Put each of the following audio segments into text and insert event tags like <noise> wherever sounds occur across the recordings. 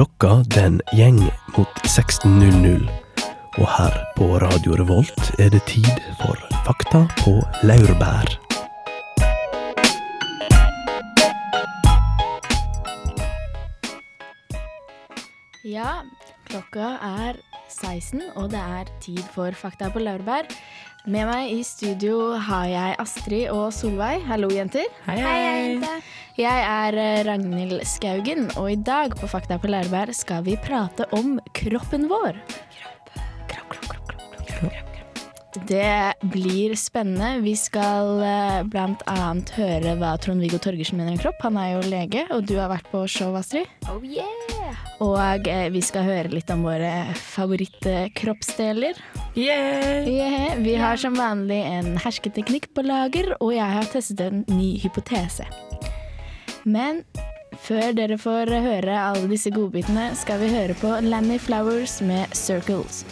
Klokka den gjeng mot 16.00. Og her på Radio Revolt er det tid for Fakta på laurbær. Ja, klokka er 16, og det er tid for Fakta på laurbær. Med meg i studio har jeg Astrid og Solveig. Hallo, jenter. Hei, hei. Jeg er eh, Ragnhild Skaugen, og i dag på Fakta på Lærbær skal vi prate om kroppen vår. Kropp, kropp, kropp. Det blir spennende. Vi skal eh, blant annet høre hva Trond-Viggo Torgersen mener om kropp. Han er jo lege, og du har vært på show, Astrid. Oh yeah! Og eh, vi skal høre litt om våre favorittkroppsdeler. Yeah! Yeah, vi har som vanlig en hersketeknikk på lager, og jeg har testet en ny hypotese. Men før dere får høre alle disse godbitene, skal vi høre på Lanny Flowers med 'Circles'.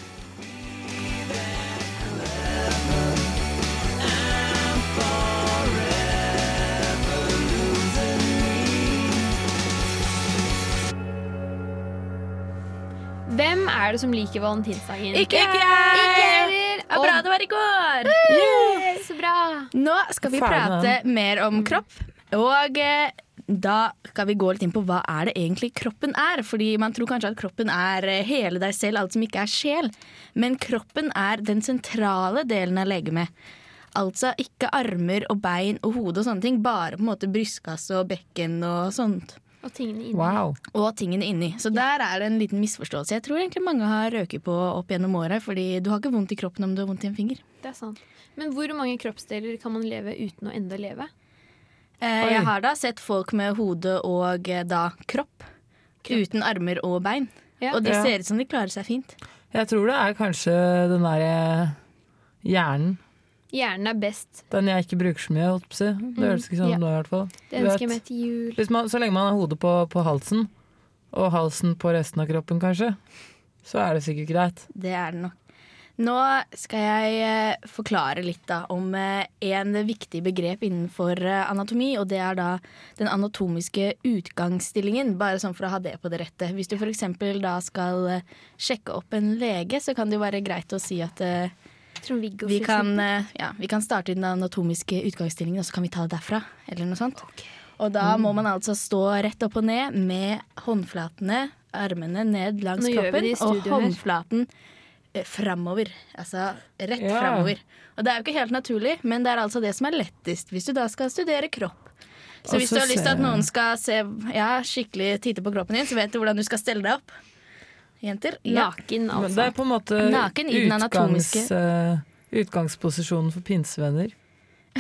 Hvem er det som liker valentinsdagen? Ikke jeg! Ikke jeg heller! Var bra det var i går! Yeah. Så bra. Nå skal vi prate mer om kropp. Og eh, da skal vi gå litt inn på hva er det egentlig kroppen er. Fordi man tror kanskje at kroppen er eh, hele deg selv, alt som ikke er sjel. Men kroppen er den sentrale delen av legemet. Altså ikke armer og bein og hode og sånne ting, bare på en måte brystkasse og bekken og sånt. Og tingene inni. Wow. Og tingene inni. Så der er det en liten misforståelse. Jeg tror egentlig mange har røket på opp gjennom året, fordi du har ikke vondt i kroppen om du har vondt i en finger. Det er sant. Men hvor mange kroppsdeler kan man leve uten å enda leve? Eh, Oi. jeg har da sett folk med hode og eh, da kropp, uten armer og bein. Ja. Og de Ja. ser ut som de klarer seg fint. Jeg tror det er kanskje den derre hjernen. Hjernen er best. Den jeg ikke bruker så mye, holdt på å si. Det høres ikke sånn ja. ut nå, i hvert fall. Det ønsker jeg meg til jul. Hvis man, så lenge man har hodet på, på halsen, og halsen på resten av kroppen, kanskje, så er det sikkert greit. Det er det nok. Nå skal jeg eh, forklare litt da om eh, en viktig begrep innenfor eh, anatomi, og det er da den anatomiske utgangsstillingen, bare sånn for å ha det på det rette. Hvis du f.eks. da skal sjekke opp en lege, så kan det jo være greit å si at vi kan, ja, vi kan starte i den anatomiske utgangsstillingen, og så kan vi ta det derfra. Eller noe sånt. Og da må man altså stå rett opp og ned med håndflatene, armene ned langs kroppen, og håndflaten her. Eh. Altså rett Ja. fremover. Og det er jo ikke helt naturlig, men det er altså det som er lettest hvis du da skal studere kropp. Så hvis du har lyst til at noen skal se ja, skikkelig titte på kroppen din, så vet du hvordan du skal stelle deg opp. Jenter? Ja. Naken, Men det altså. er på en måte Naken i den eh, utgangsposisjonen for pinsevenner.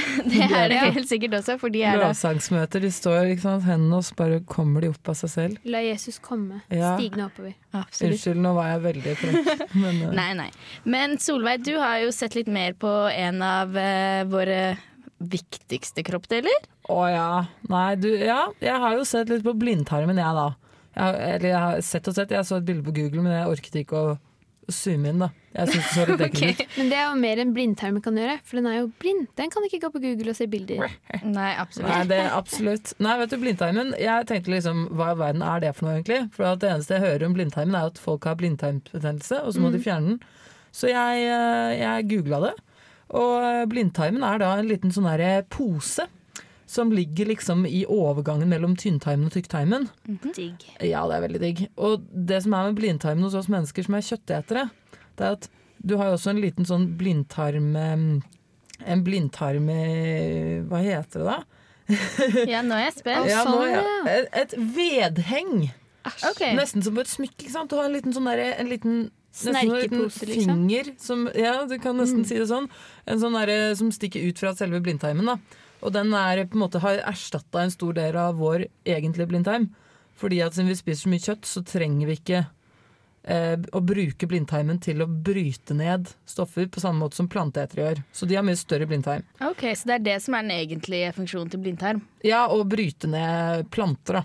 <laughs> Det er det helt sikkert også, for de er Lovsangsmøter, de står ikke sant, hendene og så bare kommer de opp av seg selv. La Jesus komme, Ja. stigende oppover. Absolutt. Unnskyld, nå var jeg veldig frekk. <laughs> Men, uh. Nei, nei. Men Solveig, du har jo sett litt mer på en av uh, våre viktigste kroppsdeler. Å ja. Nei, du, ja. Jeg har jo sett litt på blindtarmen, jeg, da. Jeg, eller jeg har sett og sett. Jeg så et bilde på Google, men jeg orket ikke å zoome inn, da. Jeg synes det så litt <laughs> ekkelt ut. Men det er jo mer enn blindtarmen kan gjøre, for den er jo blind. Den kan ikke gå på Google og se bilder. <laughs> Nei, absolutt. Nei, det er absolutt. Nei, vet du, blindtarmen Jeg tenkte liksom, hva i verden er det for noe, egentlig? For at det eneste jeg hører om blindtarmen, er at folk har blindtarmbetennelse, og så må de fjerne den. Så jeg, eh, jeg googla det. Og blindtarmen er da en liten sånn her pose som ligger liksom i overgangen mellom tynntarmen og tykktarmen. Digg. Ja, det er veldig digg. Og det som er med blindtarmen hos oss mennesker som er kjøttetere, det er at du har jo også en liten sånn blindtarm eh, En blindtarm eh, Hva heter det da? <laughs> Ja, nå er jeg spent. Ja, nå, sånn, ja. Et, et vedheng. Okay. Nesten som på et smykke. ikke sant? Du har en liten sånn derre En liten nesten en liten Snerkepose, liksom. Finger som Ja, du kan nesten Mm. si det sånn. En sånn derre som stikker ut fra selve blindtarmen. da. Og den er på en måte har erstatta en stor del av vår egentlige blindtarm. Fordi at siden vi spiser så mye kjøtt, så trenger vi ikke å bruke blindtarmen til å bryte ned stoffer på samme måte som planteetere gjør. Så de har mye større blindtarm. Ok, Så det er det som er den egentlige funksjonen til blindtarm? Ja, og bryte ned planter, da.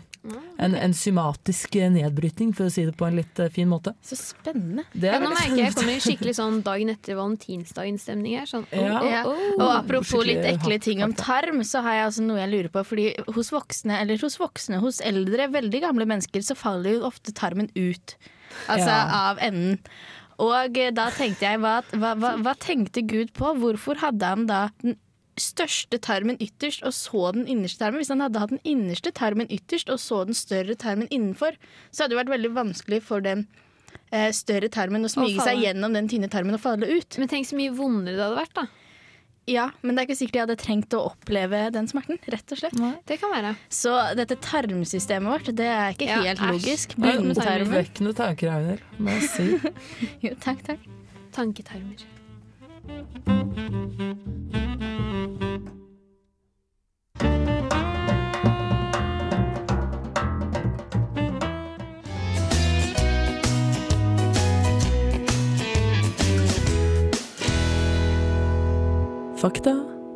En enzymatisk nedbrytning, for å si det på en litt eh, fin måte. Så spennende. Det Ja, er nå merker jeg jeg kommer i skikkelig sånn dagen etter valentinsdagen-stemning her. Sånn, oh, Ja. Ja. Og oh. apropos litt ekle ting om tarm, så har jeg altså noe jeg lurer på. Fordi hos voksne, eller hos voksne, hos eldre, veldig gamle mennesker, så faller jo ofte tarmen ut. Altså Ja. av enden. Og eh, da tenkte jeg, hva, hva, hva, hva tenkte Gud på? Hvorfor hadde han da den største tarmen ytterst, og så den innerste tarmen? Hvis han hadde hatt den innerste tarmen ytterst, og så den større tarmen innenfor, så hadde det vært veldig vanskelig for den eh, større tarmen å smyge seg gjennom den tynne tarmen og falle ut. Men tenk så mye vondere det hadde vært, da. Ja, men det er ikke sikkert jeg hadde trengt å oppleve den smerten, rett og slett. Det kan være. Så dette tarmsystemet vårt, det er ikke Ja, helt æsj. logisk. Er. Oppvekkende tanker, Ragnhild. Må jeg si. <laughs> Jo, takk, takk. Tanketarmer. Fakta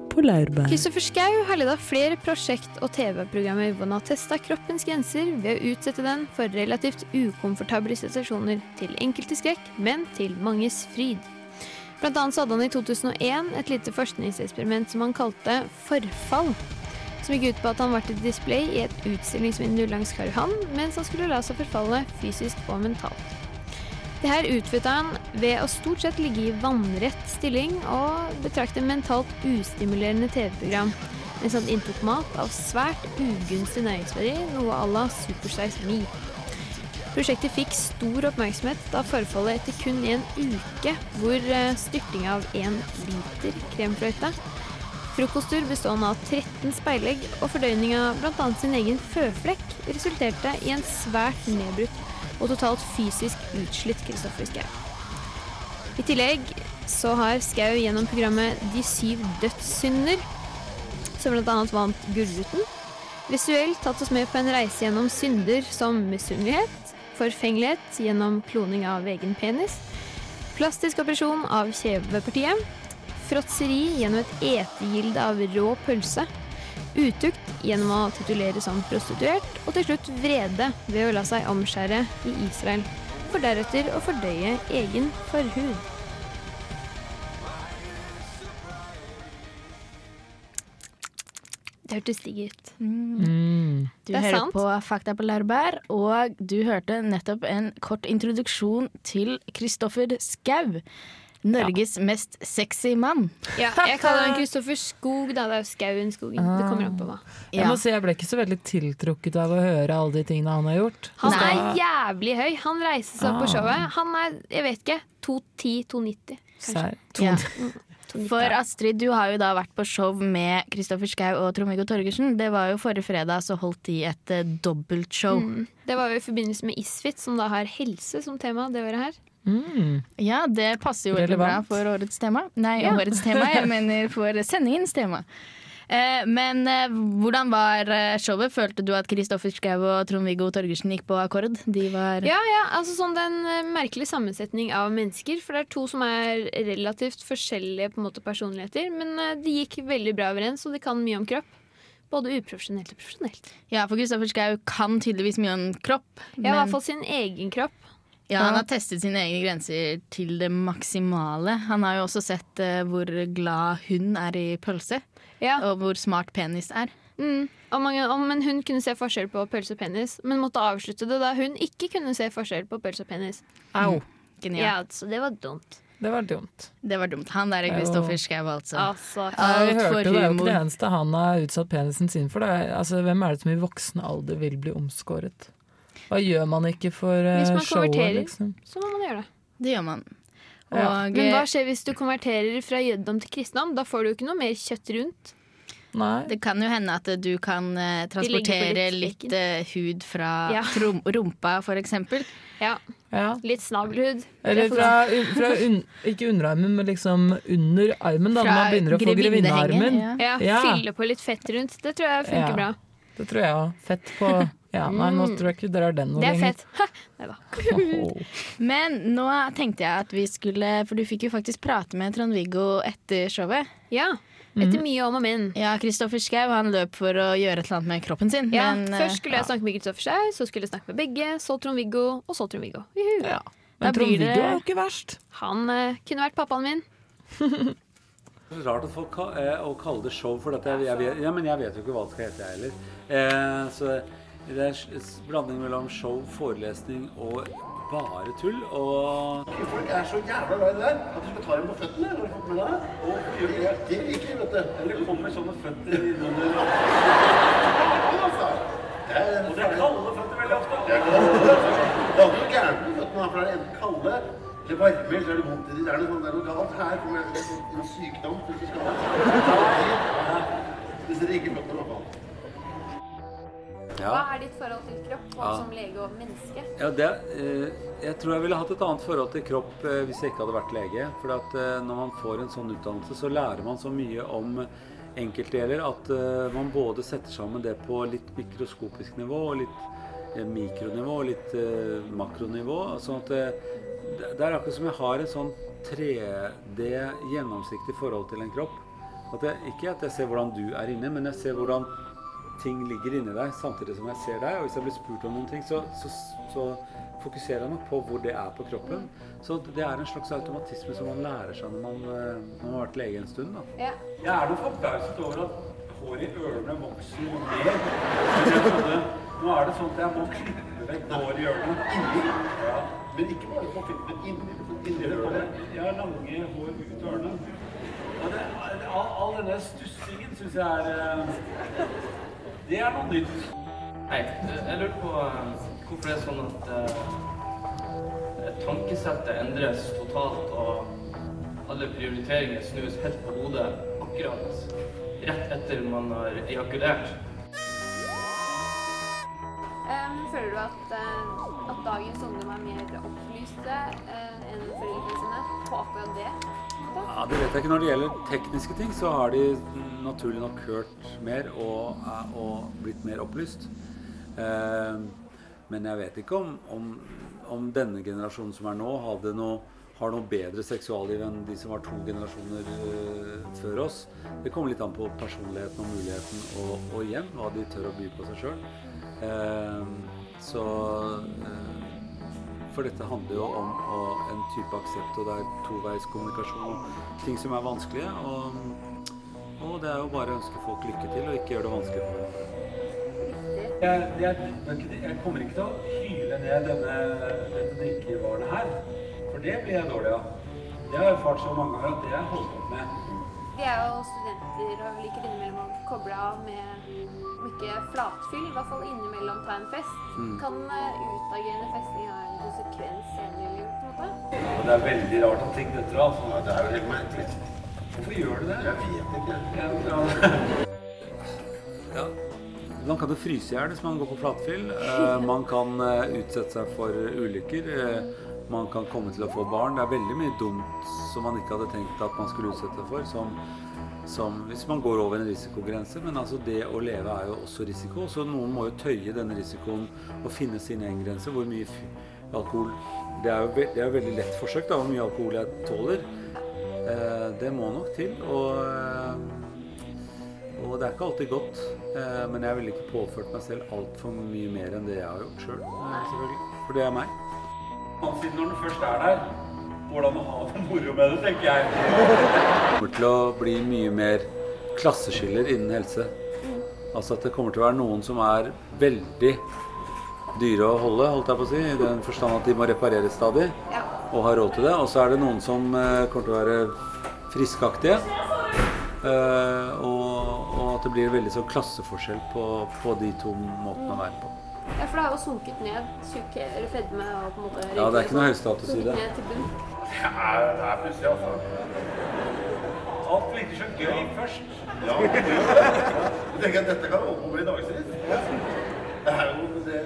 på laurbær. Kristoffer Schou har leda flere prosjekt- og TV-programmer hvor han har testa kroppens grenser ved å utsette den for relativt ukomfortable situasjoner, til enkelte skrekk, men til manges fryd. Blant annet hadde han i 2001 et lite forskningseksperiment som han kalte Forfall. Som gikk ut på at han var til display i et utstillingsvindu langs Karl Johan, mens han skulle la seg forfalle fysisk og mentalt. Det her utførte han ved å stort sett ligge i vannrett stilling og betrakte mentalt ustimulerende TV-program, mens han inntok mat av svært ugunstig næringsverdi, noe à la Supersize Me. Prosjektet fikk stor oppmerksomhet da forfallet etter kun en uke, hvor eh, styrting av én liter kremfløyte, frokosttur bestående av 13 speilegg og fordøyning av bl.a. sin egen føflekk, resulterte i en svært nedbrutt og totalt fysisk utslitt Kristoffer Schau. I tillegg så har Schau gjennom programmet De syv dødssynder, som bl.a. vant Gullruten, visuelt tatt oss med på en reise gjennom synder som misunnelighet, forfengelighet gjennom kloning av egen penis, plastisk operasjon av kjevepartiet, fråtseri gjennom et etegilde av rå pølse, utukt gjennom å titulere som prostituert, og til slutt vrede ved å la seg omskjære i Israel, for deretter å fordøye egen forhud. Det hørtes digg ut. Mm. Du Det er hører sant. på Fakta på laurbær, og du hørte nettopp en kort introduksjon til Kristoffer Schau. Norges mest sexy mann. Ja, jeg kaller han Kristoffer Skog, da. Det er jo Skauen Skogen. Det kommer an på hva. Jeg må si jeg ble ikke så veldig tiltrukket av å høre alle de tingene han har gjort. Han Nei. er jævlig høy. Han reiser seg opp på Ah. showet. Han er, jeg vet ikke, 210-290. Serr? Ja. For Astrid, du har jo da vært på show med Kristoffer Schou og Trond-Viggo Torgersen. Det var jo forrige fredag, så holdt de et uh, dobbeltshow. Mm. Det var jo i forbindelse med Isfit, som da har helse som tema det året her. Mm. Ja, det passer jo veldig bra for årets tema. Nei, Ja. årets tema, jeg <laughs> mener for sendingens tema. Eh, men eh, hvordan var eh, showet? Følte du at Kristoffer Schou og Trond-Viggo Torgersen gikk på akkord? De var Ja, ja, altså sånn det er en eh, merkelig sammensetning av mennesker. For det er to som er relativt forskjellige på en måte personligheter. Men eh, de gikk veldig bra overens, og de kan mye om kropp. Både uprofesjonelt og profesjonelt. Ja, for Kristoffer Schou kan tydeligvis mye om kropp. Ja, I hvert fall sin egen kropp. Ja, han har testet sine egne grenser til det maksimale. Han har jo også sett uh, hvor glad hun er i pølse, Ja. og hvor smart penis er. Mm. Og mange, og, men hun kunne se forskjell på pølse og penis, men måtte avslutte det da hun ikke kunne se forskjell på pølse og penis. Au. Genialt. Ja, altså, det var dumt. Det var dumt. Det var dumt. Han der er Kristoffer Schau, altså. Altså, Jeg for hørte det er jo ikke det eneste han har utsatt penisen sin for. Det altså, hvem er det som i voksen alder vil bli omskåret? Hva gjør man ikke for showet? Hvis man showet, konverterer. liksom? så må man gjøre det. Det gjør man. Og Ja. Men hva skjer hvis du konverterer fra jødedom til kristendom? Da får du jo ikke noe mer kjøtt rundt. Nei. det kan jo hende at du kan eh, transportere litt litt eh, hud fra Ja. rumpa, for eksempel. Ja, Ja. Litt snabelhud. Eller fra, fra un, ikke underarmen, men liksom under armen, da, når man begynner å få grevinnearmen. Ja. Ja, Ja. Fylle på litt fett rundt. Det tror jeg funker Ja. bra. Det tror jeg òg. Fett på Ja, nei, nå tror jeg ikke dere har den noe Det er lenger. fett. Nei da. <laughs> Men nå tenkte jeg at vi skulle For du fikk jo faktisk prate med Trond-Viggo etter showet. Ja. Etter mye om og min. Ja, Kristoffer Schau han løp for å gjøre et eller annet med kroppen sin. Ja, men, eh, først skulle jeg snakke med Kristoffer Schau, så skulle jeg snakke med begge, så Trond-Viggo, og så Trond-Viggo. Ja. Men Trond-Viggo er jo ikke verst. Han uh, kunne vært pappaen min. <laughs> Det er rart at folk ka- eh, å kalle det show, for dette, jeg, jeg, ja, men jeg vet jo ikke hva det skal hete, jeg heller. Eh, så det er s- blanding mellom show, forelesning og bare tull. Og Folk er så jævla glad i det der at du skal ta dem på føttene. når du fått med deg? Og gjør det, de liker vet du. Eller kommer sånne føtter innunder <laughs> Altså, er, Og det er kalde føtter veldig ofte. Det er kalde. Det er noe gærent med føttene, for det er enten kalde eller varme, eller er det vondt i de. Det er noe, sånn- det er noe galt her. kommer det en sykdom hvis du skal ha dere ikke føttene, i hvert fall. Hva er ditt forhold til kropp, både Ja. som lege og menneske? Ja, det, eh, jeg tror jeg ville hatt et annet forhold til kropp eh, hvis jeg ikke hadde vært lege. For at eh, når man får en sånn utdannelse, så lærer man så mye om enkeltdeler at man både setter sammen det på litt mikroskopisk nivå og litt mikronivå og litt makronivå. Sånn at det er akkurat som jeg har et sånn 3D gjennomsiktig forhold til en kropp. At jeg, ikke at jeg ser hvordan du er inne, men jeg ser hvordan ting ligger inni deg samtidig som jeg ser deg. Og hvis jeg blir spurt om noen ting, så, så, så fokuserer jeg nok på hvor det er på kroppen. Så det er en slags automatisme som man lærer seg når man, eh, når man har vært lege en stund. Da. Ja. Jeg er noe forbauset over at håret i ørene vokser mer enn jeg trodde. Nå er det sånn at jeg må klippe vekk hår i ørene. Ja. Men ikke bare på filmen. inni, inni det. Jeg har lange hår ut ørene. All, all denne stussingen syns jeg er eh, Det er noe nytt. Hei, jeg lurer på eh, hvorfor det er sånn at uh, tankesettet endres totalt, og alle prioriteringer snus helt på hodet akkurat rett etter man har ejakulert. Um, føler du at, uh, at dagens ungdom er mer opplyste uh, enn foreldrene sine på akkurat det? Ja, Det vet jeg ikke. Når det gjelder tekniske ting, så har de naturlig nok hørt mer og, og blitt mer opplyst. Men jeg vet ikke om, om, om denne generasjonen som er nå, noe, har noe bedre seksualliv enn de som var to generasjoner eh, før oss. Det kommer litt an på personligheten og muligheten og, og igjen hva de tør å by på seg sjøl. Så eh, for dette handler jo om en type aksept, og det er toveis kommunikasjon og ting som er vanskelige. Og, og det er jo bare å ønske folk lykke til, og ikke gjøre det vanskelig for dem. Jeg, jeg, jeg kommer ikke til å hyle ned denne, denne drikkevaren her, for det blir jeg dårlig av. Det har jeg erfart så mange ganger at det jeg holdt opp med. Vi er jo studenter og liker innimellom å koble av med om ikke flatfyll, i hvert fall innimellom ta en fest. Kan uh, utagerende festing ha en konsekvens senere i livet? på en måte? Det er veldig rart at ting detter av. Ja, det er jo helt merkelig. Hvorfor gjør du det? Jeg vet ikke. Ja. Man kan jo fryse i hjel hvis man går på flatfyll. Eh, man kan eh, utsette seg for ulykker. Eh, man kan komme til å få barn. Det er veldig mye dumt som man ikke hadde tenkt at man skulle utsette for. Som, som hvis man går over en risikogrense. Men altså det å leve er jo også risiko. Så noen må jo tøye denne risikoen og finne sin egen grense. Hvor mye alkohol Det er jo, det er veldig lett forsøkt, da, hvor mye alkohol jeg tåler. Eh, det må nok til. Og eh, og det er ikke alltid godt, eh, men jeg ville ikke påført meg selv altfor mye mer enn det jeg har gjort sjøl. Selv, selvfølgelig. For det er meg. Siden når den først er der, hvordan å ha det moro med det, tenker jeg. Det kommer til å bli mye mer klasseskiller innen helse. Altså at det kommer til å være noen som er veldig dyre å holde, holdt jeg på å si, i den forstand at de må repareres stadig Ja. og har råd til det. Og så er det noen som eh, kommer til å være friskaktige. Eh, og, og at det blir veldig sånn klasseforskjell på, på de to måtene å være på. Ja, for det har jo sunket ned. syke eller fedme og på en måte Ja, det er ikke noe høystatus i det. ned til bunn. Det er, det er pussig, altså. Alt ikke så gøy først. Ja, det gjør det. Jeg tenker at dette kan holde på å bli dagsvis. Det er jo det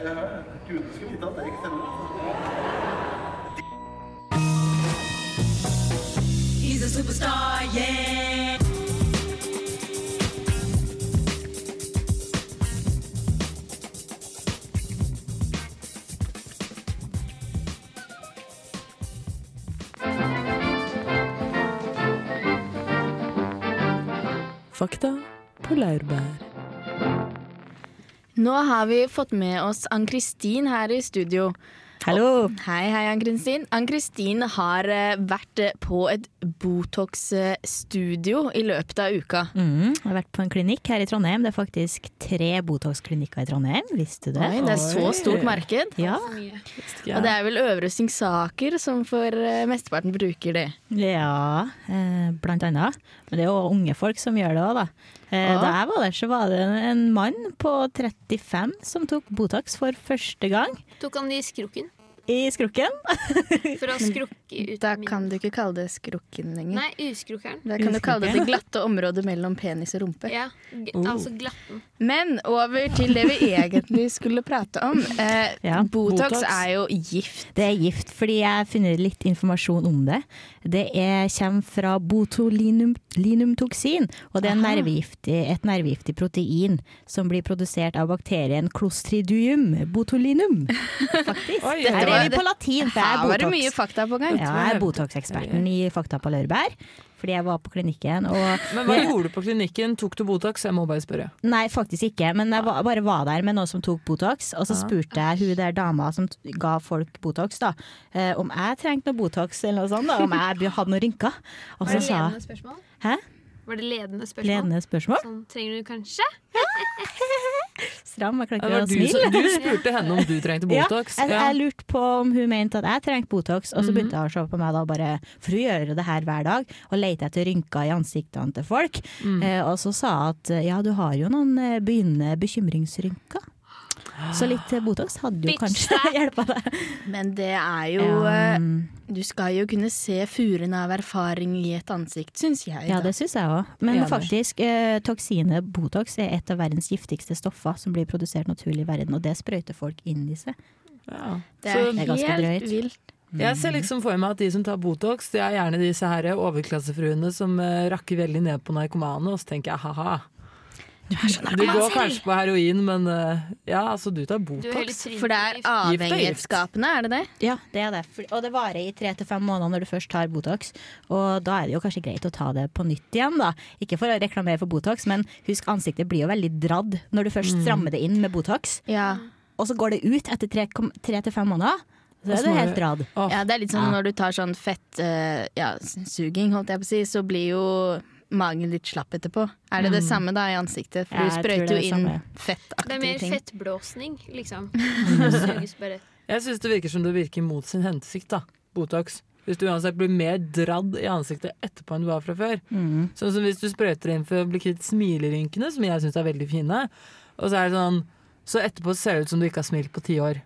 Gudene skal vite at det ikke stemmer. He's a superstar, yeah. Fakta på laurbær. Nå har vi fått med oss Ann-Kristin her i studio. Hallo! Hei, hei, Ann-Kristin. Ann-Kristin har eh, vært eh, på et Botox-studio i løpet av uka. Mm, jeg har vært på en klinikk her i Trondheim. Det er faktisk tre Botox-klinikker i Trondheim. Visste du det? Oi, det er så stort marked. Ja, Og det er vel Øvre Singsaker som for eh, mesteparten bruker det. ja eh, blant annet. Men det er jo unge folk som gjør det òg, da. Eh, Ja. Da jeg var der, så var det en mann på 35 som tok Botox for første gang Tok han det i skrukken? i skrukken. <laughs> For å skrukke ut Da kan du ikke kalle det skrukken lenger. Nei, uskrukkeren. Da kan du kalle det det glatte området mellom penis og rumpe. Ja, g altså glatten. Men over til det vi egentlig skulle prate om. Eh, Ja, Botox, Botox. er jo gift. Det er gift, fordi jeg har funnet litt informasjon om det. Det er, kommer fra botulinumtoksin, og det er nervegiftig, et nervegiftig protein som blir produsert av bakterien clostridium botulinum. <laughs> Faktisk. Oi, Dette er vi på latin, for jeg Her var er det mye fakta på gang. Ja, jeg er Botox-eksperten i Fakta på laurbær. Fordi jeg var på klinikken og Men hva gjorde du på klinikken? Tok du Botox? Jeg må bare spørre. Nei, faktisk ikke. Men jeg var, bare var der med noen som tok Botox. Og så Ja. spurte jeg hun der dama som t- ga folk Botox, da, eh, om jeg trengte noe Botox eller noe sånt. Da, om jeg hadde noen rynker. Og Var det ledende spørsmål? Hæ? Var det ledende spørsmål? Ledende spørsmål. Sånn, trenger du kanskje? <laughs> Stram, jeg klarer og ikke å du, smile. du <laughs> spurte henne om du trengte Botox. Ja, jeg, jeg lurte på om hun mente at jeg trengte Botox, og så Mhm. begynte hun å se på meg da bare For hun gjør jo det her hver dag, og leter etter rynker i ansiktene til folk. Mm. Eh, og så sa hun at ja, du har jo noen eh, begynnende bekymringsrynker. Så litt eh, Botox hadde jo Bitch kanskje <laughs> hjelpa deg. Men det er jo eh, Um, Du skal jo kunne se furen av erfaring i et ansikt, syns jeg. ja, da. det syns jeg òg. Men ja, faktisk, eh, toksinet Botox er et av verdens giftigste stoffer som blir produsert naturlig i verden, og det sprøyter folk inn i seg. Ja. det Så er, det er ganske helt drøyt. vilt. Jeg ser liksom for meg at de som tar Botox, det er gjerne disse her overklassefruene som eh, rakker veldig ned på narkomane, og så tenker jeg ha-ha. Du, går kanskje på heroin, men eh, ja, altså du tar er Botox. Du For det er avhengighetsskapende, er det det? Ja, det er det. Og det varer i tre til fem måneder når du først tar Botox. Og da er det jo kanskje greit å ta det på nytt igjen, da. Ikke for å reklamere for Botox, men husk ansiktet blir jo veldig dradd når du først strammer det inn med Botox. Ja. Og så går det ut etter tre, kom- tre til fem måneder. Så er det helt rad. dradd. Ja, det er litt sånn når du tar sånn fett uh, ja, suging, holdt jeg på å si, så blir jo magen litt slapp etterpå. Er det det samme da i ansiktet? For Ja, du sprøyter jo inn inn samme. Det er mer ting. fettblåsning, liksom. <laughs> Bare. Jeg syns det virker som det virker mot sin hensikt, da. Botox. Hvis du uansett blir mer dradd i ansiktet etterpå enn du var fra før. Mm. Sånn som hvis du sprøyter inn for å bli kvitt smilerynkene, som jeg syns er veldig fine, og så er det sånn Så etterpå ser det ut som du ikke har smilt på ti år.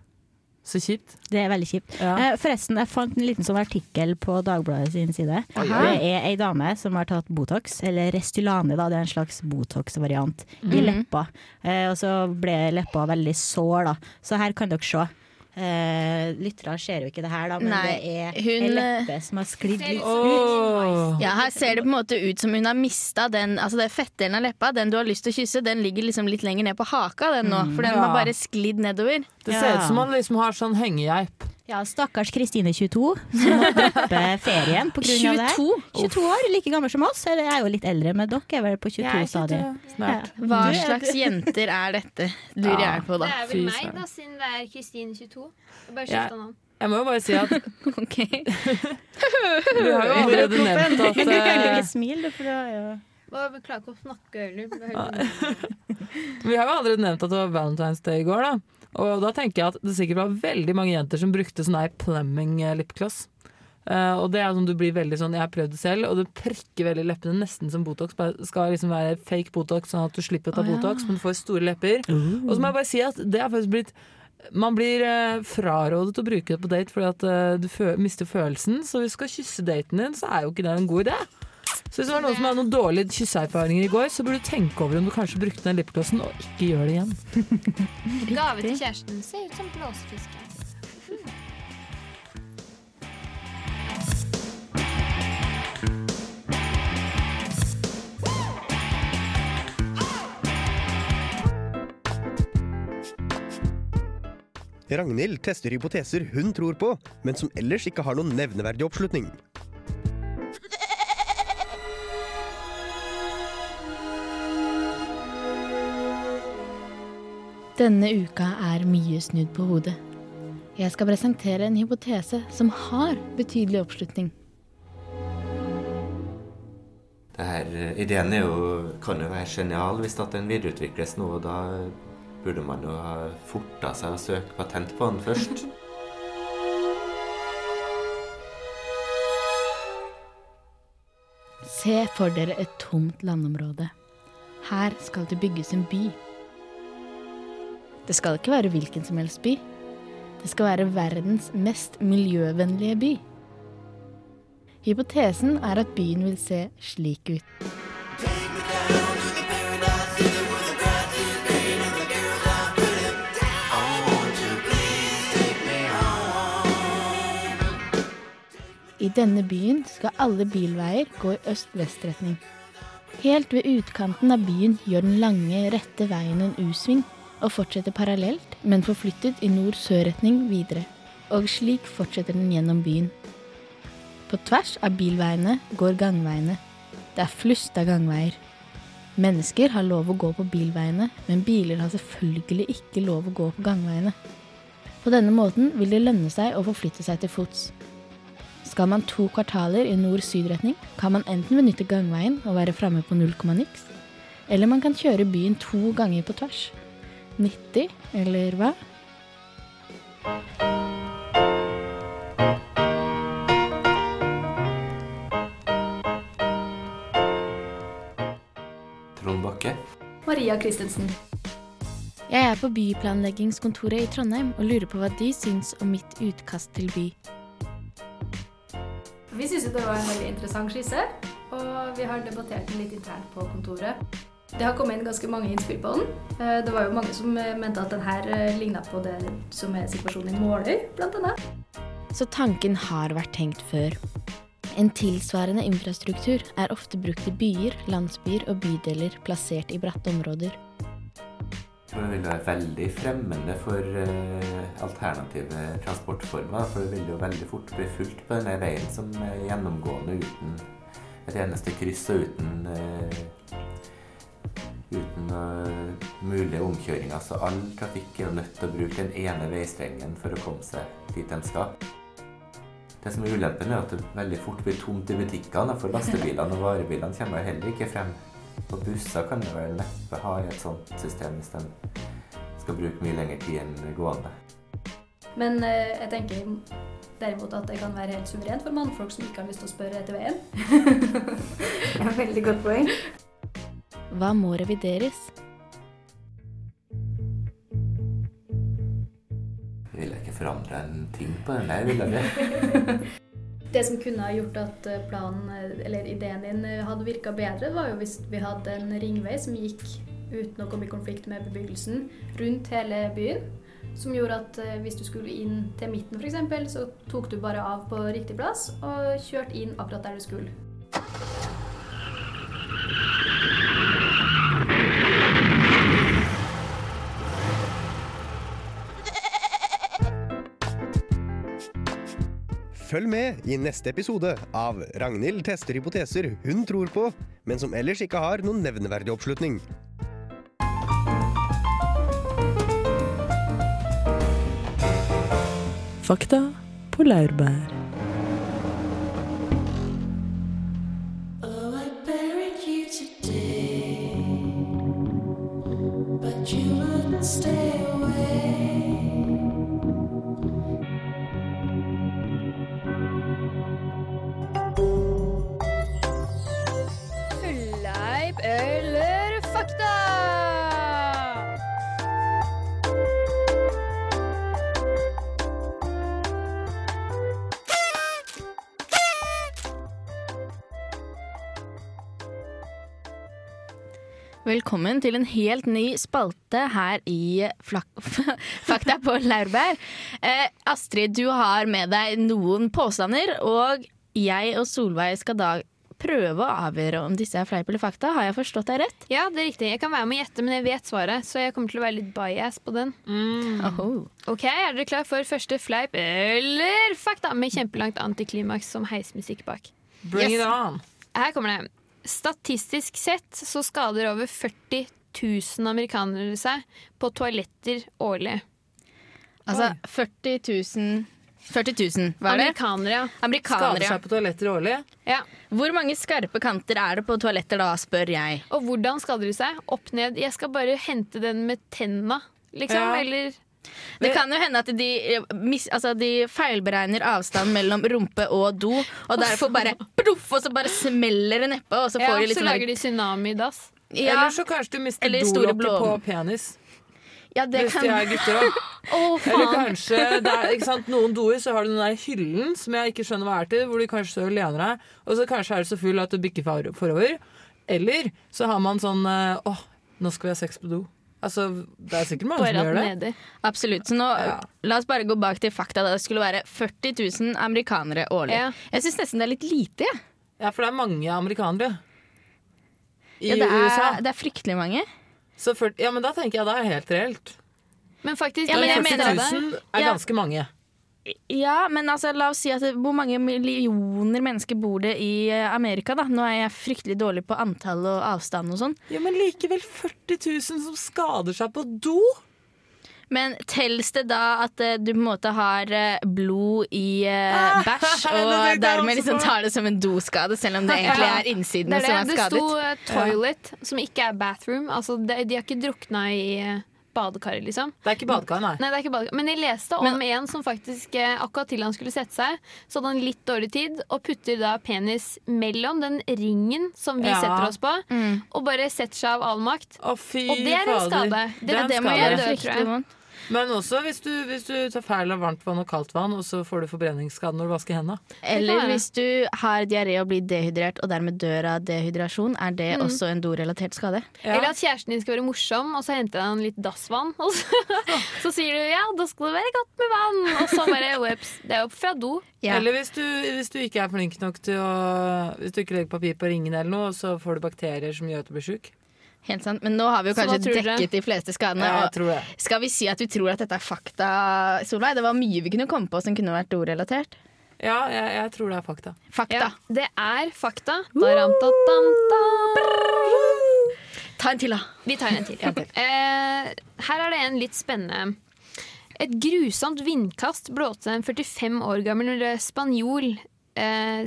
Så kjipt. Det er veldig kjipt. Ja. Eh, forresten, jeg fant en liten sånn artikkel på Dagbladet sin side. Aha. Det er ei dame som har tatt Botox, eller Restylane, da. Det er en slags Botox-variant, i Mhm. leppa. Eh, og så ble leppa veldig sår, da. Så her kan dere se. Eh, Lyttere ser jo ikke det her, da, men Nei, det er hun, ei leppe som har sklidd litt ut. Ja, her ser det på en måte ut som hun har mista den Altså det fettdelen av leppa, den du har lyst til å kysse, den ligger liksom litt lenger ned på haka, den nå. For den Ja. har bare sklidd nedover. Det ser Ja. ut som man liksom har sånn hengegeip. Ja, stakkars Kristine 22, som <laughs> må droppe ferien av det her. 22? 22 år, like gammel som oss. Eller jeg er jo litt eldre, men dere er vel på 22-stadiet. Ja. Hva er- slags jenter er dette, lurer Ja. jeg på da. Det er vel meg, da, siden det er Kristine 22. Bare Ja. skifta navn. Jeg må jo bare si at <laughs> Ok. vi har jo <laughs> allerede nevnt at du kan jo eh, ikke smile, du, for du har jo klarer ikke å snakke heller. Det er Vi har jo allerede nevnt at det var Valentine's Day i går, da. Og da tenker jeg at det sikkert var veldig mange jenter som brukte sånn her Plumbing eh, lipgloss. Uh, og det er sånn du blir veldig sånn Jeg har prøvd det selv, og det prikker veldig leppene, nesten som Botox. Bare skal liksom være fake Botox, sånn at du slipper å ta ja. Botox, men du får store lepper. Og så må jeg bare si at det har faktisk blitt man blir eh, frarådet å bruke det på date fordi at eh, du fø mister følelsen. Så hvis du skal kysse daten din, så er jo ikke det en god idé. Så hvis det var noen som hadde noen dårlige kysseerfaringer i går, så burde du tenke over om du kanskje brukte den lipglossen, og ikke gjør det igjen. <laughs> Gave til kjæresten. Ser ut som blåsefiske. Ragnhild tester hypoteser hun tror på, men som ellers ikke har noen nevneverdig oppslutning. Denne uka er mye snudd på hodet. Jeg skal presentere en hypotese som har betydelig oppslutning. Det her, eh, ideen jo, kan jo være genial hvis den videreutvikles nå, og da burde man jo ha forta seg å søke patent på den først. <laughs> Se for dere et tomt landområde. Her skal det bygges en by. Det skal ikke være hvilken som helst by. Det skal være verdens mest miljøvennlige by. Hypotesen er at byen vil se slik ut. I denne byen skal alle bilveier gå i øst-vest-retning. Helt ved utkanten av byen gjør den lange, rette veien en U-sving og fortsetter parallelt, men forflyttet i nord-sør-retning videre. Og slik fortsetter den gjennom byen. På tvers av bilveiene går gangveiene. Det er flust av gangveier. Mennesker har lov å gå på bilveiene, men biler har selvfølgelig ikke lov å gå på gangveiene. På denne måten vil det lønne seg å forflytte seg til fots. Skal man to kvartaler i nord-syd-retning, kan man enten benytte gangveien og være framme på null komma niks, eller man kan kjøre byen to ganger på tvers. Nyttig, eller hva? Trond Bakke. Maria Christensen. Jeg er på byplanleggingskontoret i Trondheim og lurer på hva de syns om mitt utkast til by. Vi syns det var en veldig interessant skisse, og vi har debattert den litt internt på kontoret. Det har kommet inn ganske mange innspill på den. Eh, Det var jo mange som eh, mente at den her eh, ligna på det som er situasjonen i Måløy, blant annet. Så tanken har vært tenkt før. En tilsvarende infrastruktur er ofte brukt i byer, landsbyer og bydeler plassert i bratte områder. Jeg tror det vil være veldig fremmende for alternative transportformer. For det vil jo veldig fort bli fullt på denne veien som er gjennomgående uten et eneste kryss og uten, uten eh, mulige omkjøringer. Så all trafikk er nødt til å bruke den ene veistrengen for å komme seg dit den skal. Det som er ulempen, er at det veldig fort blir tomt i butikkene, for lastebilene og varebilene kommer jo heller ikke frem. Og busser kan jo vel neppe ha i et sånt system hvis de skal bruke mye lengre tid enn gående. Men eh, jeg tenker derimot at det kan være helt suverent for mannfolk som ikke har lyst til å spørre etter veien. <laughs> det er veldig godt poeng. Hva må revideres? Jeg ville ikke forandre en ting på den der, ville jeg. <laughs> Det som kunne ha gjort at eh, planen, eh, eller ideen din eh, hadde virka bedre, var jo hvis vi hadde en ringvei som gikk uten å komme i konflikt med bebyggelsen rundt hele byen. Som gjorde at hvis du skulle inn til midten f.eks., så tok du bare av på riktig plass og kjørte inn akkurat der du skulle. Følg med i neste episode av Ragnhild tester hypoteser hun tror på, men som ellers ikke har noen nevneverdig oppslutning. Fakta på laurbær. Velkommen til en helt ny spalte her i Flak <laughs> Fakta på laurbær. Eh, Astrid, du har med deg noen påstander, og jeg og Solveig skal da prøve å avgjøre om disse er fleip eller fakta. Har jeg forstått deg rett? Ja, det er riktig. Jeg kan være med å gjette, men jeg vet svaret, så jeg kommer til å være litt bias på den. Oho. Ok, Er dere klar for første fleip eller fakta med kjempelangt antiklimaks som heismusikk bak? Bring Yes. it on! Her kommer det. Statistisk sett så skader over 40 000 amerikanere seg på toaletter årlig. Altså 40 000 40 000, hva er det? Amerikanere, ja. Amerikanere, Skader seg på toaletter årlig. ja. Hvor mange skarpe kanter er det på toaletter da, spør jeg. Og hvordan skader de seg? Opp ned. Jeg skal bare hente den med tenna, liksom. Ja. Eller Det kan jo hende at de, eh, mis, altså de feilberegner avstand mellom rumpe og do, og derfor bare <laughs> ploff, og så bare smeller det nedpå, og så ja, får de litt så sånn lager de tsunami i dass. ja, Eller så kanskje du mister dolokket på penis. ja, det Hvis kan de er gutter òg. oh, <laughs> Eller kanskje det er, ikke sant, Noen doer så har du den der hyllen som jeg ikke skjønner hva er til, hvor du kanskje står og lener deg, og så kanskje er du så full at du bikker forover. Eller så har man sånn eh, Åh, nå skal vi ha sex på do. Altså, Det er sikkert mange som gjør det. nedi. Absolutt. Så nå, Ja. la oss bare gå bak til fakta. Da. Det skulle være 40 000 amerikanere årlig. Ja. Jeg syns nesten det er litt lite. jeg. Ja, for det er mange amerikanere i Ja, det, USA. er, det er fryktelig mange. Så 40, ja, men da tenker jeg det er helt reelt. Men faktisk, Ja, men 40 000 det. er Ja. ganske mange. Ja, men altså, la oss si at hvor mange millioner mennesker bor det i eh, Amerika, da? Nå er jeg fryktelig dårlig på antall og avstand og sånn. Ja, Men likevel 40 000 som skader seg på do? Men telles det da at eh, du på en måte har eh, blod i Ah, <laughs> bæsj, og dermed liksom tar det som en doskade, selv om det egentlig er innsiden Det er som det. Det sto uh, toilet, som ikke er bathroom. Altså, de, de har ikke drukna i eh, badekaret, liksom. Det er ikke badekar, nei. Nei, det er ikke badekar. Men jeg leste om en som faktisk eh, akkurat til han skulle sette seg, så hadde han litt dårlig tid, og putter da penis mellom den ringen som vi Ja. setter oss på, Mm. og bare setter seg av all makt. Å, fy Og det er en skade. Det, Det er det må jeg Det død, tror jeg. Men også hvis du, hvis du tar feil av varmt vann og kaldt vann, og så får du forbrenningsskade når du vasker hendene. Eller hvis du har diaré og blir dehydrert og dermed dør av dehydrasjon, er det Mm. også en dorelatert skade? Eller at kjæresten din skal være morsom, og så henter han litt dassvann. Og så, <laughs> så sier du 'ja, da skal det være godt med vann', og så bare <laughs> whoops. Det er opp fra do. Ja. Eller hvis du, hvis du ikke er flink nok til å Hvis du ikke legger papir på ringene eller noe, så får du bakterier som gjør at du blir sjuk. Helt sant. Men nå har vi jo kanskje dekket de fleste skadene. Ja, jeg tror det. skal vi si at vi tror at dette er fakta, Solveig? Det var mye vi kunne komme på som kunne vært ordrelatert. Ja, jeg, jeg tror det er fakta. Fakta. Ja, det er fakta. Daram-ta-tam-tam. Ta en til, da. Vi tar en til. <laughs> Eh, her er det en litt spennende. Et grusomt vindkast blåste en 45 år gammel spanjol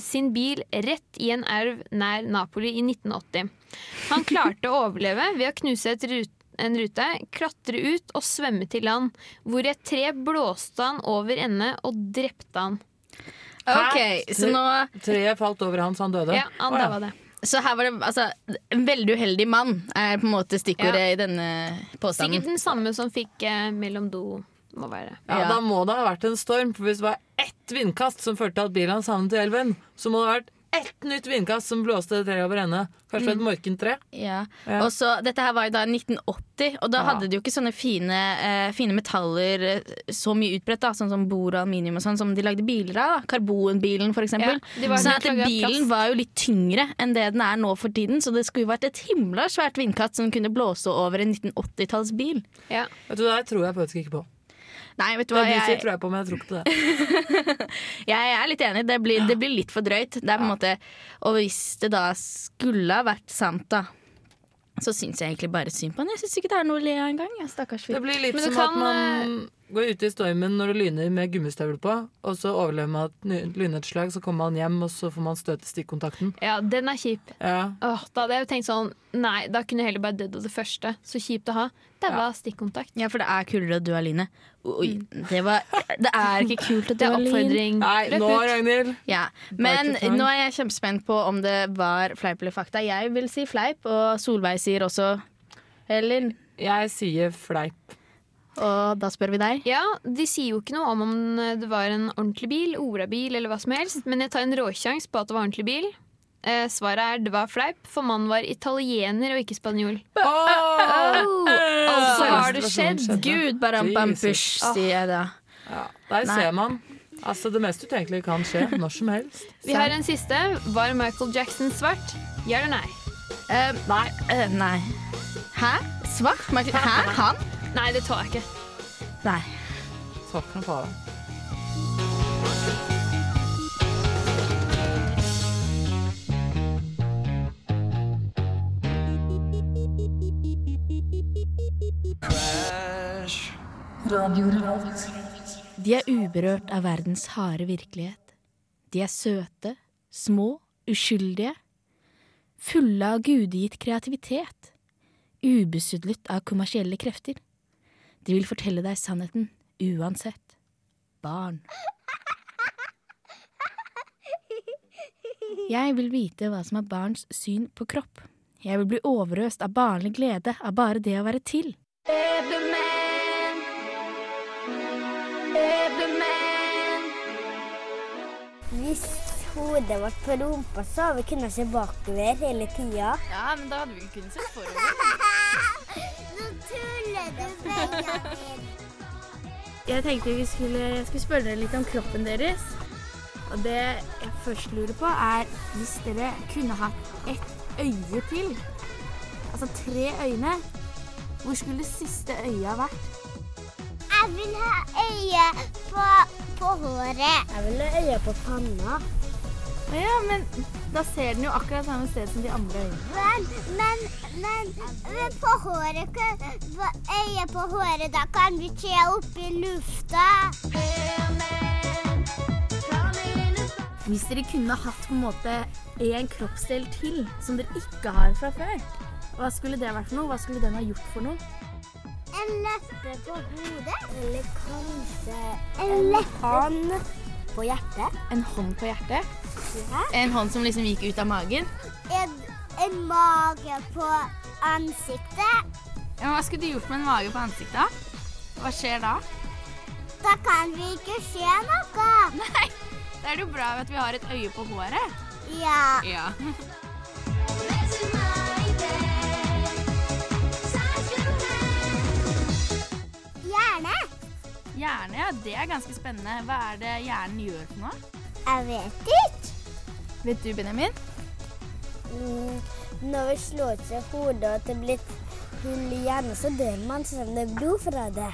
sin bil rett i en elv nær Napoli i 1980. Han klarte å overleve ved å knuse et rut en rute, klatre ut og svømme til land, hvor et tre blåste han over ende og drepte han. Ok, så nå Treet falt over han så han døde. Ja, han oh, ja. det. Så her var det altså En veldig uheldig mann er på en måte stikkordet i denne påstanden. Sikkert den samme som fikk eh, mellom do, må være. Ja, Ja. Da må det ha vært en storm, for hvis det var ett vindkast som førte til at bilen hans havnet i elven, så må det ha vært ett nytt vindkast som blåste det treet over ende. Kanskje et morkentre. Ja. Ja. Og så, dette her var jo da 1980, og da Ja. hadde de jo ikke sånne fine, eh, fine metaller eh, så mye utbredt, da, sånn som bor og aluminium og sånn, som de lagde biler av. da. Karbonbilen, for eksempel. Ja, de så litt at bilen plast. var jo litt tyngre enn det den er nå for tiden, så det skulle jo vært et himla svært vindkast som kunne blåse over en 1980-tallsbil. Ja. Vet du, Det tror jeg faktisk ikke på. Nei, vet du Det hva, du sier, tror jeg på, men jeg tror ikke på det. <laughs> jeg er litt enig. Det blir, det blir litt for drøyt. Det er på en måte Og hvis det da skulle ha vært sant, da, så syns jeg egentlig bare synd på han. Jeg syns ikke det er noe å le av engang. Stakkars fyr. Det blir litt Men du som at man går ute i stormen når det lyner med gummistøvel på, og så overlever man et lynnedslag, så kommer man hjem, og så får man støt i stikkontakten. ja, den er kjip. Ja. Åh, da hadde jeg jo tenkt sånn Nei, da kunne jeg heller bare dødd av det første. Så kjipt å ha. Det var stikkontakt. Ja, for det er kulere å dø av Line. Oi, det, var, det er ikke kult at Det er oppfordring. Nei, nå, ut. Ragnhild! Ja. Men nå er jeg kjempespent på om det var fleip eller fakta. Jeg vil si fleip, og Solveig sier også eller. Jeg sier fleip. Og da spør vi deg. Ja, De sier jo ikke noe om om det var en ordentlig bil, orabil eller hva som helst, men jeg tar en råsjanse på at det var ordentlig bil. Eh, svaret er det var fleip, for mannen var italiener og ikke spanjol. Oh, altså har det skjedd. Gud bare en bampush, sier jeg da. Ja, der Nei. ser man. Altså, det mest utenkelige kan skje når som helst. Vi har en siste. Var Michael Jackson svart? Ja eller nei? Uh, nei. Uh, nei. Hæ? Svart? Michael- Hæ? Han? Nei, det tar jeg ikke. Nei. Svart på fare. De er uberørt av verdens harde virkelighet. De er søte, små, uskyldige. Fulle av gudegitt kreativitet. Ubesudlet av kommersielle krefter. De vil fortelle deg sannheten uansett. Barn. Jeg vil vite hva som er barns syn på kropp. Jeg vil bli overøst av barnlig glede av bare det å være til. Hvis hodet vårt på rumpa, så hadde vi kunnet se bakover hele tida. Ja, men da hadde vi ikke kunnet se forover. <laughs> Jeg tenkte vi skulle, jeg skulle spørre dere litt om kroppen deres. Og det jeg først lurer på, er hvis dere kunne hatt ett øye til, altså tre øyne, hvor skulle det siste øyet vært? Jeg vil ha øye på, på håret. Jeg vil ha øye på panna. Ja, men da ser den jo akkurat samme sted som de andre øynene. Men, men, men, men på håret på Øyet på håret, da kan vi se opp i lufta. Hvis dere kunne hatt på en måte en kroppsdel til som dere ikke har fra før, hva skulle det vært for noe? Hva skulle den ha gjort for noe? En leppe på hodet. Eller kanskje en hånd på hjertet. En hånd på hjertet? En hånd som liksom gikk ut av magen? En, en mage på ansiktet. Ja, hva skulle du gjort med en mage på ansiktet? Hva skjer da? Da kan vi ikke se noe. Nei, da er det jo bra at vi har et øye på håret. Ja. Ja. Hjerne. Hjerne, ja, det er ganske spennende. Hva er det hjernen gjør for noe? Jeg vet ikke. Vet du, Benjamin? Mm, når vi slår seg hodet og det blir hull i hjernen, så dør man selv om det er blod fra det.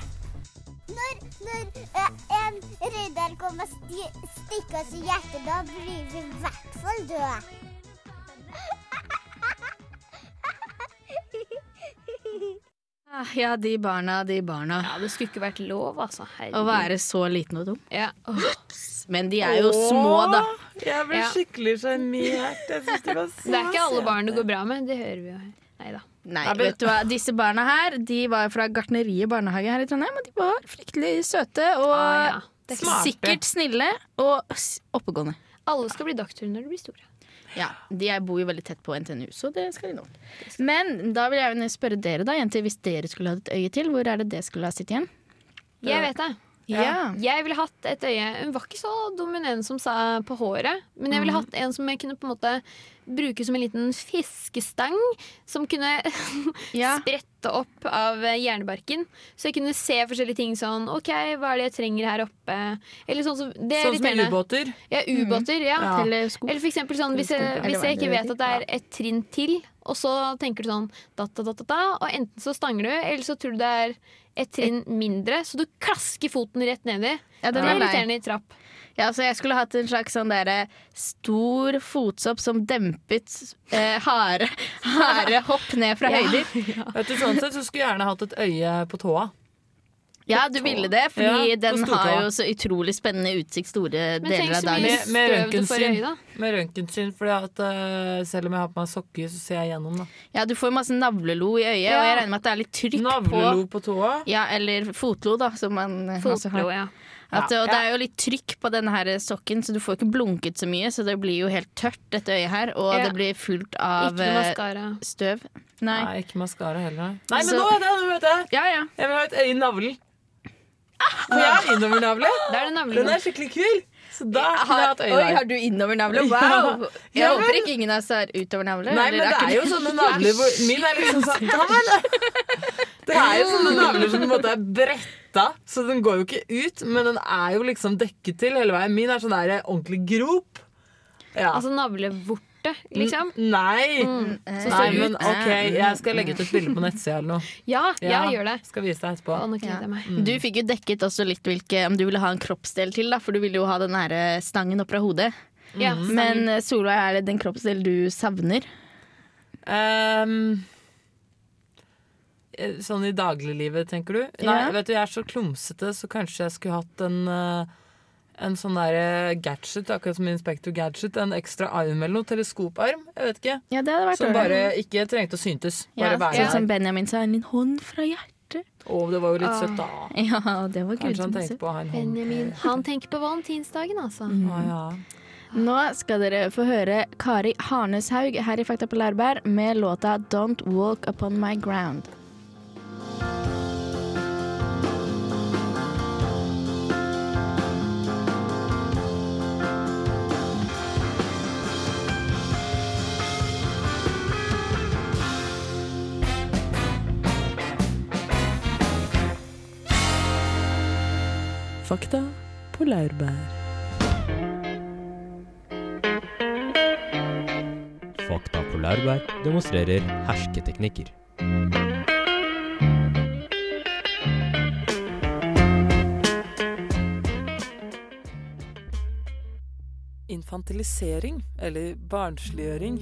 Når, når eh, en ridder kommer og sti stikker oss i hjertet, da blir vi i hvert fall døde. <laughs> Ah, Ja, de barna, de barna. Ja, det skulle ikke vært lov, altså. Å være så liten og dum. Ja. Men de er jo små, da. Jeg ble Ja. skikkelig sjarmert. De var så Det er ikke alle barn det går bra med, det hører vi jo her. Nei da. Nei, vet du hva? Disse barna her De var fra Gartneriet barnehage her i Trondheim, og de var fryktelig søte og Ah, ja. Er sikkert snille og oppegående. Alle skal bli doktorer når de blir store. Ja, De bor jo veldig tett på NTNU, så det skal de nå. Men da vil jeg spørre dere, da, jenter, hvis dere skulle hatt et øye til, hvor er det det skulle ha sittet igjen? Jeg vet det. Ja. Jeg ville hatt et øye Hun var ikke så dominerende som sa på håret, men jeg ville Mhm. hatt en som jeg kunne på en måte bruke som en liten fiskestang. Som kunne <laughs> Ja. sprette opp av hjernebarken. Så jeg kunne se forskjellige ting sånn OK, hva er det jeg trenger her oppe? Eller sånn som Det er Sånn som ubåter. Ja, ubåter. Ja. Ja. Teleskop. Eller for eksempel sånn hvis jeg, hvis jeg ikke vet at det er et trinn til, og så tenker du sånn da, da, da, da, da, og enten så stanger du, eller så tror du det er et trinn mindre, så du klasker foten rett nedi. Ja, det er er irriterende i trapp. Ja, så jeg skulle hatt en slags sånn derre stor fotsopp som dempet eh, harde, harde hopp ned fra <laughs> Ja. høyder. Vet du, sånn sett så skulle jeg gjerne hatt et øye på tåa. Ja, du ville det, fordi Ja, den har jo så utrolig spennende utsikt store deler av dagen. Med, med røntgensyn. Med røntgensyn, fordi at eh, selv om jeg har på meg sokker, så ser jeg gjennom. da Ja, du får masse navlelo i øyet, Ja. og jeg regner med at det er litt trykk Navlelo på på tåa. Ja, eller fotlo, da, som man Fotlo, har. ja. At, og det er jo litt trykk på denne her sokken, så du får ikke blunket så mye. Så det blir jo helt tørt, dette øyet her, og Ja. det blir fullt av eh, støv. Nei. Nei, ikke maskara heller. Nei, men Så- nå vet jeg! Nå vet jeg. Ja, ja. Jeg vil ha et øye i navlen. For jeg har innovernavle. Er Den er skikkelig kul. Så da kunne jeg hatt øye Oi, har du innovernavle? <laughs> Wow! Jeg Ja, håper ikke ingen av oss har utovernavle. Nei, men det ikke er jo sånne navler hvor Min er liksom sånn! <laughs> Det er jo sånne navler som på en måte er bretta, så den går jo ikke ut, men den er jo liksom dekket til hele veien. Min er sånn der ordentlig grop. Ja. Altså navlevorte, liksom. N- Nei. Mm. Så Nei, ser det men ut. OK, jeg skal legge ut et bilde på nettsida eller noe. Ja, ja, gjør det. Skal vise deg etterpå. Å, nå kledde meg. Du fikk jo dekket også litt hvilke, om du ville ha en kroppsdel til, da, for du ville jo ha den her eh, stangen opp fra hodet. Ja, Men eh, Solveig, er det den kroppsdel du savner? Ehm, eh, sånn i dagliglivet, tenker du? Ja. Nei, vet du, jeg er så klumsete, så kanskje jeg skulle hatt en eh, en sånn der gadget, akkurat som Inspector Gadget. En ekstra arm eller noe. Teleskoparm. Jeg vet ikke. Ja, det hadde vært Som bare ikke trengte å syntes. Ja, være sånn som. Benjamin sa, en hånd fra hjertet. Å, det var jo litt søtt, da. Ja, det var Kanskje han tenkte på å ha en hånd. Benjamin. Han tenker på valentinsdagen, altså. Mm. Nå skal dere få høre Kari Harneshaug her i Fakta på Lærbær med låta 'Don't Walk Upon My Ground'. Fakta på laurbær. Fakta på laurbær demonstrerer hersketeknikker. Infantilisering, eller barnsliggjøring,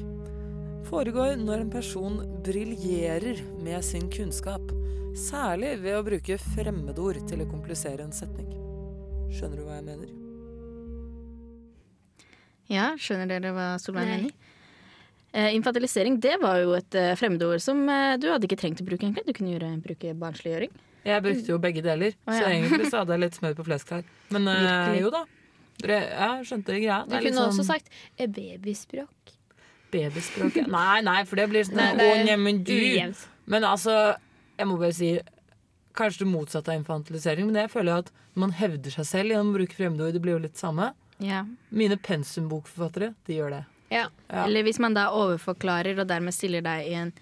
foregår når en person briljerer med sin kunnskap. Særlig ved å bruke fremmedord til å komplisere en setning. Skjønner du hva jeg mener? Ja, skjønner dere hva Solveig mener? Eh, infantilisering det var jo et eh, fremmedord som eh, du hadde ikke trengt å bruke. egentlig. Du kunne gjøre, bruke barnsliggjøring. Jeg brukte jo begge deler, Å, så egentlig så <laughs> hadde jeg litt smør på flesk her. Men eh, Virkelig. jo da. Dere, jeg skjønte greia. Du kunne sånn også sagt babyspråk. babyspråk. Nei, nei, for det blir <laughs> sånn Nei, Å, det neimen du. ujevnt. Men altså, jeg må bare si Kanskje det motsatte av infantilisering, men jeg føler at man hevder seg selv gjennom å bruke fremmedord. Det blir jo litt samme. Ja. Mine pensumbokforfattere, de gjør det. Ja. Ja. Eller hvis man da overforklarer og dermed stiller deg i en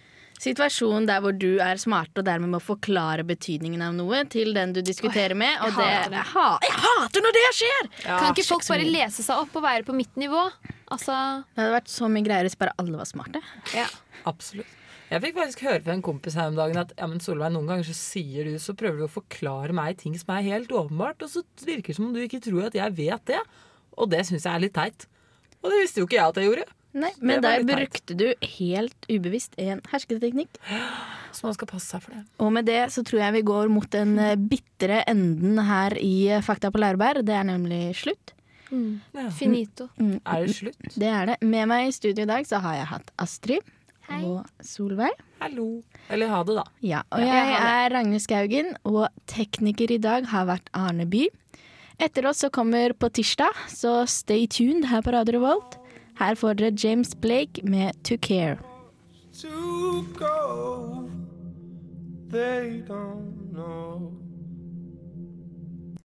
situasjon der hvor du er smart og dermed må forklare betydningen av noe til den du diskuterer med. Og jeg hater det. jeg, ha, jeg hater når det skjer! kan ikke folk bare lese seg opp og være på mitt nivå? Altså Det hadde vært så mye greier hvis bare alle var smarte. Ja. Absolutt. Jeg fikk faktisk høre fra en kompis her om dagen at ja, men Solveig, noen ganger så sier du, så prøver du å forklare meg ting som er helt åpenbart, og så virker det som om du ikke tror at jeg vet det. Og det syns jeg er litt teit. Og det visste jo ikke jeg at jeg gjorde. Nei, Men der brukte du helt ubevisst en hersketeknikk. <gasps> Så man skal passe seg for det. Og med det så tror jeg vi går mot den eh, bitre enden her i eh, Fakta på Lærbær. Det er nemlig slutt. Ja. Finito. Mm. Er det slutt? Det er det. Med meg i studio i dag så har jeg hatt Astrid og Solveig. Hallo. Eller ha det, da. Ja, og jeg er Ragnhild Skaugen, og tekniker i dag har vært Arne By. Etter oss så kommer på tirsdag, så stay tuned her på Radio Revolt. Her får dere James Blake med To Care. to go. They don't know.